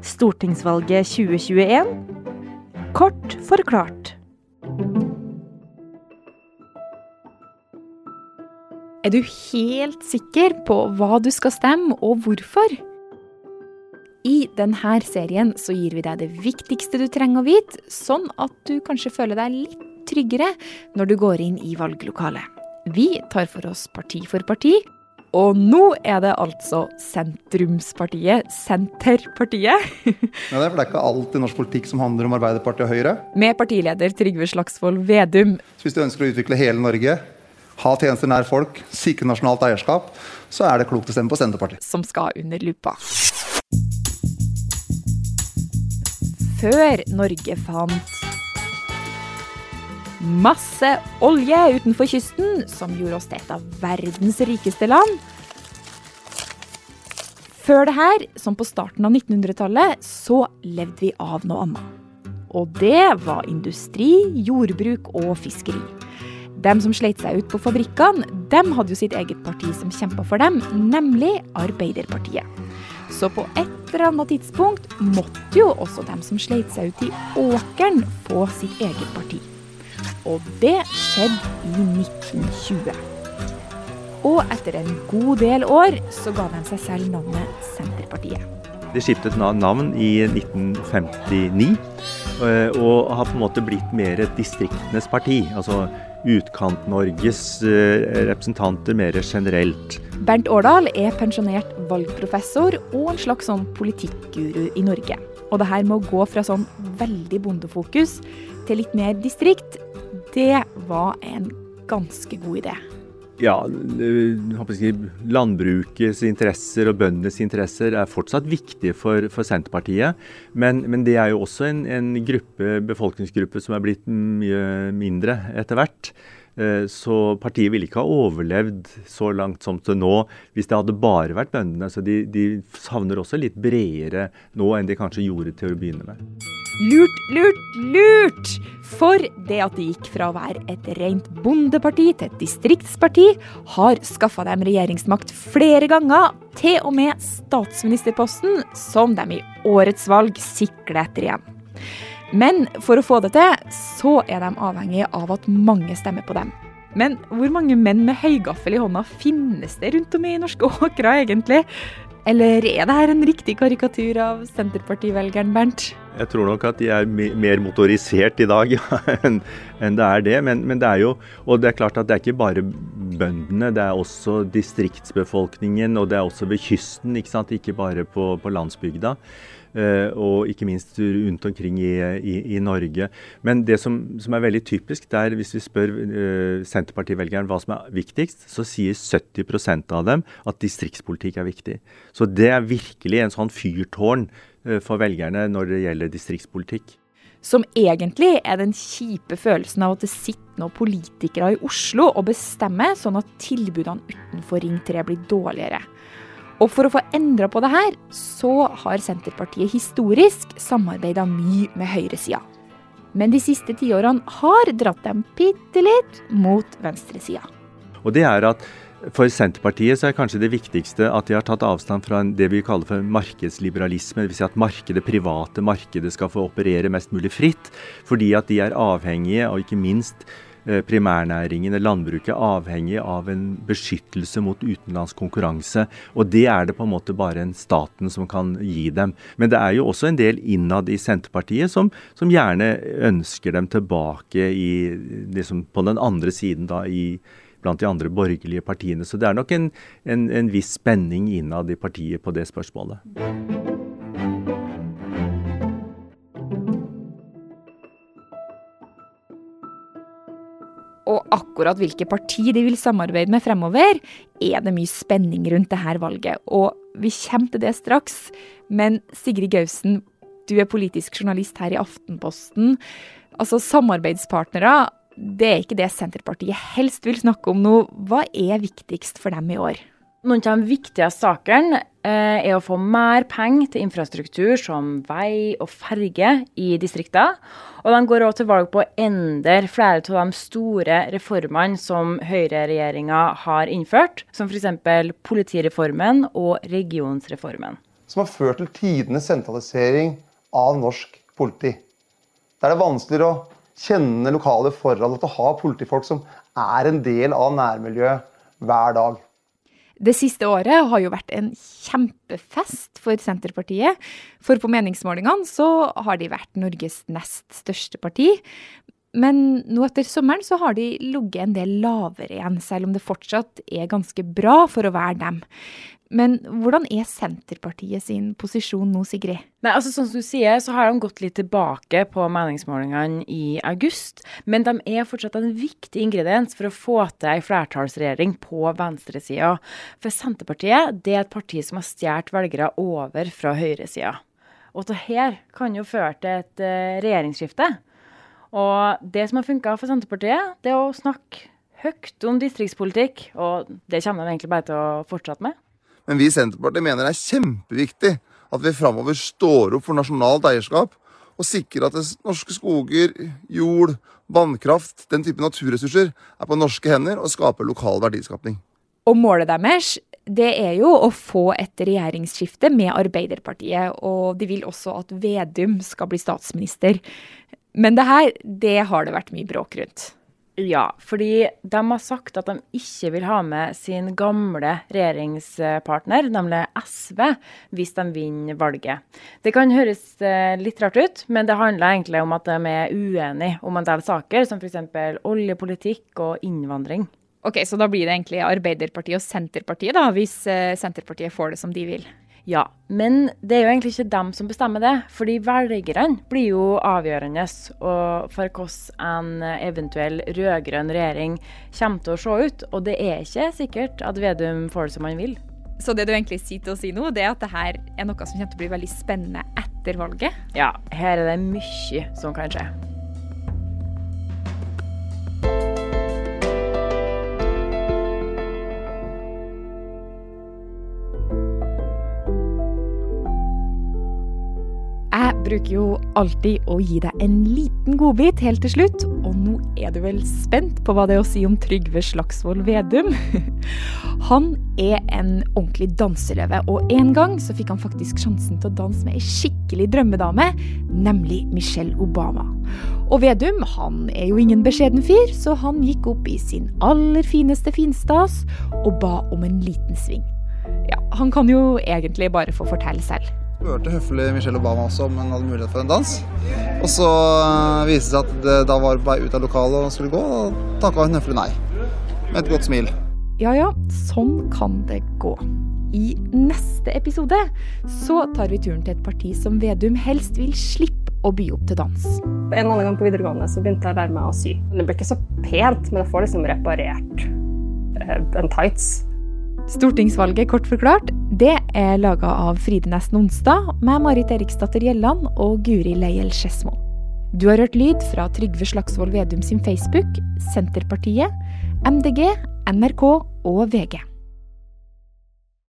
Stortingsvalget 2021 kort forklart. Er du helt sikker på hva du skal stemme, og hvorfor? I denne serien så gir vi deg det viktigste du trenger å vite, sånn at du kanskje føler deg litt tryggere når du går inn i valglokalet. Vi tar for oss parti for parti, og nå er det altså sentrumspartiet, Senterpartiet. ja, det, er for det er ikke alt i norsk politikk som handler om Arbeiderpartiet og Høyre. Med partileder Trygve Slagsvold Vedum. Så hvis du ønsker å utvikle hele Norge, ha tjenester nær folk, sikre nasjonalt eierskap, så er det klokt å stemme på Senterpartiet. Som skal under lupa. Før Norge fant masse olje utenfor kysten, som gjorde oss til et av verdens rikeste land. Før det her, som på starten av 1900-tallet, så levde vi av noe annet. Og det var industri, jordbruk og fiskeri. De som sleit seg ut på fabrikkene, dem hadde jo sitt eget parti som kjempa for dem, nemlig Arbeiderpartiet. Så på et eller annet tidspunkt måtte jo også dem som sleit seg ut i åkeren, få sitt eget parti. Og det skjedde i 1920. Og etter en god del år så ga de seg selv navnet Senterpartiet. Det skiftet navn i 1959, eh, og har på en måte blitt mer et distriktenes parti. Altså Utkant-Norges eh, representanter mer generelt. Bernt Årdal er pensjonert valgprofessor og en slags sånn politikkguru i Norge. Og det her med å gå fra sånn veldig bondefokus til litt mer distrikt, det var en ganske god idé. Ja, landbrukets interesser og bøndenes interesser er fortsatt viktige for, for Senterpartiet. Men, men, det er jo også en, en gruppe, befolkningsgruppe som er blitt mye mindre etter hvert. Eh, så partiet ville ikke ha overlevd så langt som til nå hvis det hadde bare vært bøndene. Så de, de savner også litt bredere nå enn de kanskje gjorde til å begynne med. Lurt, lurt, lurt! For det at de gikk fra å være et rent bondeparti til et distriktsparti, har skaffa dem regjeringsmakt flere ganger, til og med statsministerposten, som de i årets valg sikler etter igjen. Men for å få det til, så er de avhengige av at mange stemmer på dem. Men hvor mange menn med høygaffel i hånda finnes det rundt om i norske åkre, egentlig? Eller er det her en riktig karikatur av Senterpartivelgeren, Bernt? Jeg tror nok at de er mer motorisert i dag ja, enn det er det. Men, men, det er jo Og det er klart at det er ikke bare bøndene, det er også distriktsbefolkningen, og det er også ved kysten, ikke sant. Ikke bare på, på landsbygda. Uh, og ikke minst rundt omkring i, i, i Norge. Men det som, som, er veldig typisk, det er hvis vi spør uh, Senterpartivelgeren hva som er viktigst, så sier 70% av dem at distriktspolitikk er viktig. Så det er virkelig en sånn fyrtårn uh, for velgerne når det gjelder distriktspolitikk. Som egentlig er den kjipe følelsen av at det sitter noen politikere i Oslo og bestemmer sånn at tilbudene utenfor Ring 3 blir dårligere. Og for å få endra på det her, så har Senterpartiet historisk samarbeida mye med høyresida. Men de siste tiårene har dratt dem bitte litt mot venstresida. Og det er at for Senterpartiet så er kanskje det viktigste at de har tatt avstand fra det vi kaller for markedsliberalisme. Dvs. Si at markedet, private markedet skal få operere mest mulig fritt. Fordi at de er avhengige, og ikke minst Eh, primærnæringene, landbruket, avhengig av en beskyttelse mot utenlandsk konkurranse. Og det er det på en måte bare en staten som kan gi dem. Men det er jo også en del innad i Senterpartiet som, som gjerne ønsker dem tilbake i, liksom på den andre siden, da, i, blant de andre borgerlige partiene. Så det er nok en, en, en viss spenning innad i partiet på det spørsmålet. Og akkurat hvilke parti de vil samarbeide med fremover, er det mye spenning rundt dette valget. Og vi kommer til det straks. Men Sigrid Gausen, du er politisk journalist her i Aftenposten. Altså, samarbeidspartnere, det er ikke det Senterpartiet helst vil snakke om nå. Hva er viktigst for dem i år? Noen av de viktigste sakene eh, er å få mer penger til infrastruktur som vei og ferge i distriktene. Og de går også til valg på å endre flere av de store reformene som høyreregjeringa har innført, som f.eks. politireformen og regionsreformen. som har ført til tidenes sentralisering av norsk politi. Der det er vanskeligere å kjenne lokale forhold at å ha politifolk som er en del av nærmiljøet hver dag. Det siste året har jo vært en kjempefest for Senterpartiet. For på meningsmålingene så har de vært Norges nest største parti. Men nå etter sommeren så har de ligget en del lavere igjen, selv om det fortsatt er ganske bra for å være dem. Men hvordan er Senterpartiet sin posisjon nå, Sigrid? Nei, altså som du sier, så har de gått litt tilbake på meningsmålingene i august. Men de er fortsatt en viktig ingrediens for å få til ei flertallsregjering på venstresida. For Senterpartiet det er et parti som har stjålet velgere over fra høyresida. Og det her kan jo føre til et uh, regjeringsskifte. Og det som har funka for Senterpartiet, det er å snakke høyt om distriktspolitikk. Og det kommer de egentlig bare til å fortsette med. Men vi i Senterpartiet mener det er kjempeviktig at vi framover står opp for nasjonalt eierskap og sikrer at norske skoger, jord, vannkraft, den type naturressurser er på norske hender og skaper lokal verdiskapning. Og målet deres det er jo å få et regjeringsskifte med Arbeiderpartiet, og de vil også at Vedum skal bli statsminister. Men det her, det har det vært mye bråk rundt. Ja, fordi de har sagt at de ikke vil ha med sin gamle regjeringspartner, nemlig SV, hvis de vinner valget. Det kan høres eh, litt rart ut, men det handler egentlig om at de er uenige om en del saker, som f.eks. oljepolitikk og innvandring. Ok, Så da blir det egentlig Arbeiderpartiet og Senterpartiet, da, hvis eh, Senterpartiet får det som de vil? Ja, men det er jo egentlig ikke dem som bestemmer det. Fordi velgerne blir jo avgjørende for hvordan en eventuell rød-grønn regjering kommer til å se ut. Og det er ikke sikkert at Vedum får det som han vil. Så det du egentlig sier til å si nå, det er at det her er noe som kommer til å bli veldig spennende etter valget? Ja, her er det mye som kan skje. Bruker jo alltid å gi deg en liten godbit helt til slutt, og nå er du vel spent på hva det er å si om Trygve Slagsvold Vedum? Han er en ordentlig danseløve, og en gang så fikk han faktisk sjansen til å danse med ei skikkelig drømmedame, nemlig Michelle Obama. Og Vedum han er jo ingen beskjeden fyr, så han gikk opp i sin aller fineste finstas og ba om en liten sving. Ja, han kan jo egentlig bare få fortelle selv spurte høflig Michelle Obama også om hun hadde mulighet for en dans. Og så eh, viste det seg at det da var på vei ut av lokalet og skulle gå, og takka hun høflig nei. Med et godt smil. Ja ja, sånn kan det gå. I neste episode så tar vi turen til et parti som Vedum helst vil slippe å by opp til dans. En annen gang på videregående så begynte jeg å lære meg å sy. Det blir ikke så pent, men jeg får liksom reparert eh, en tights. Stortingsvalget kort forklart, det er laga av Fride Nesten Onsdag med Marit Eriksdatter Gjelland og Guri Leiel Skedsmo. Du har hørt lyd fra Trygve Slagsvold Vedum sin Facebook, Senterpartiet, MDG, NRK og VG.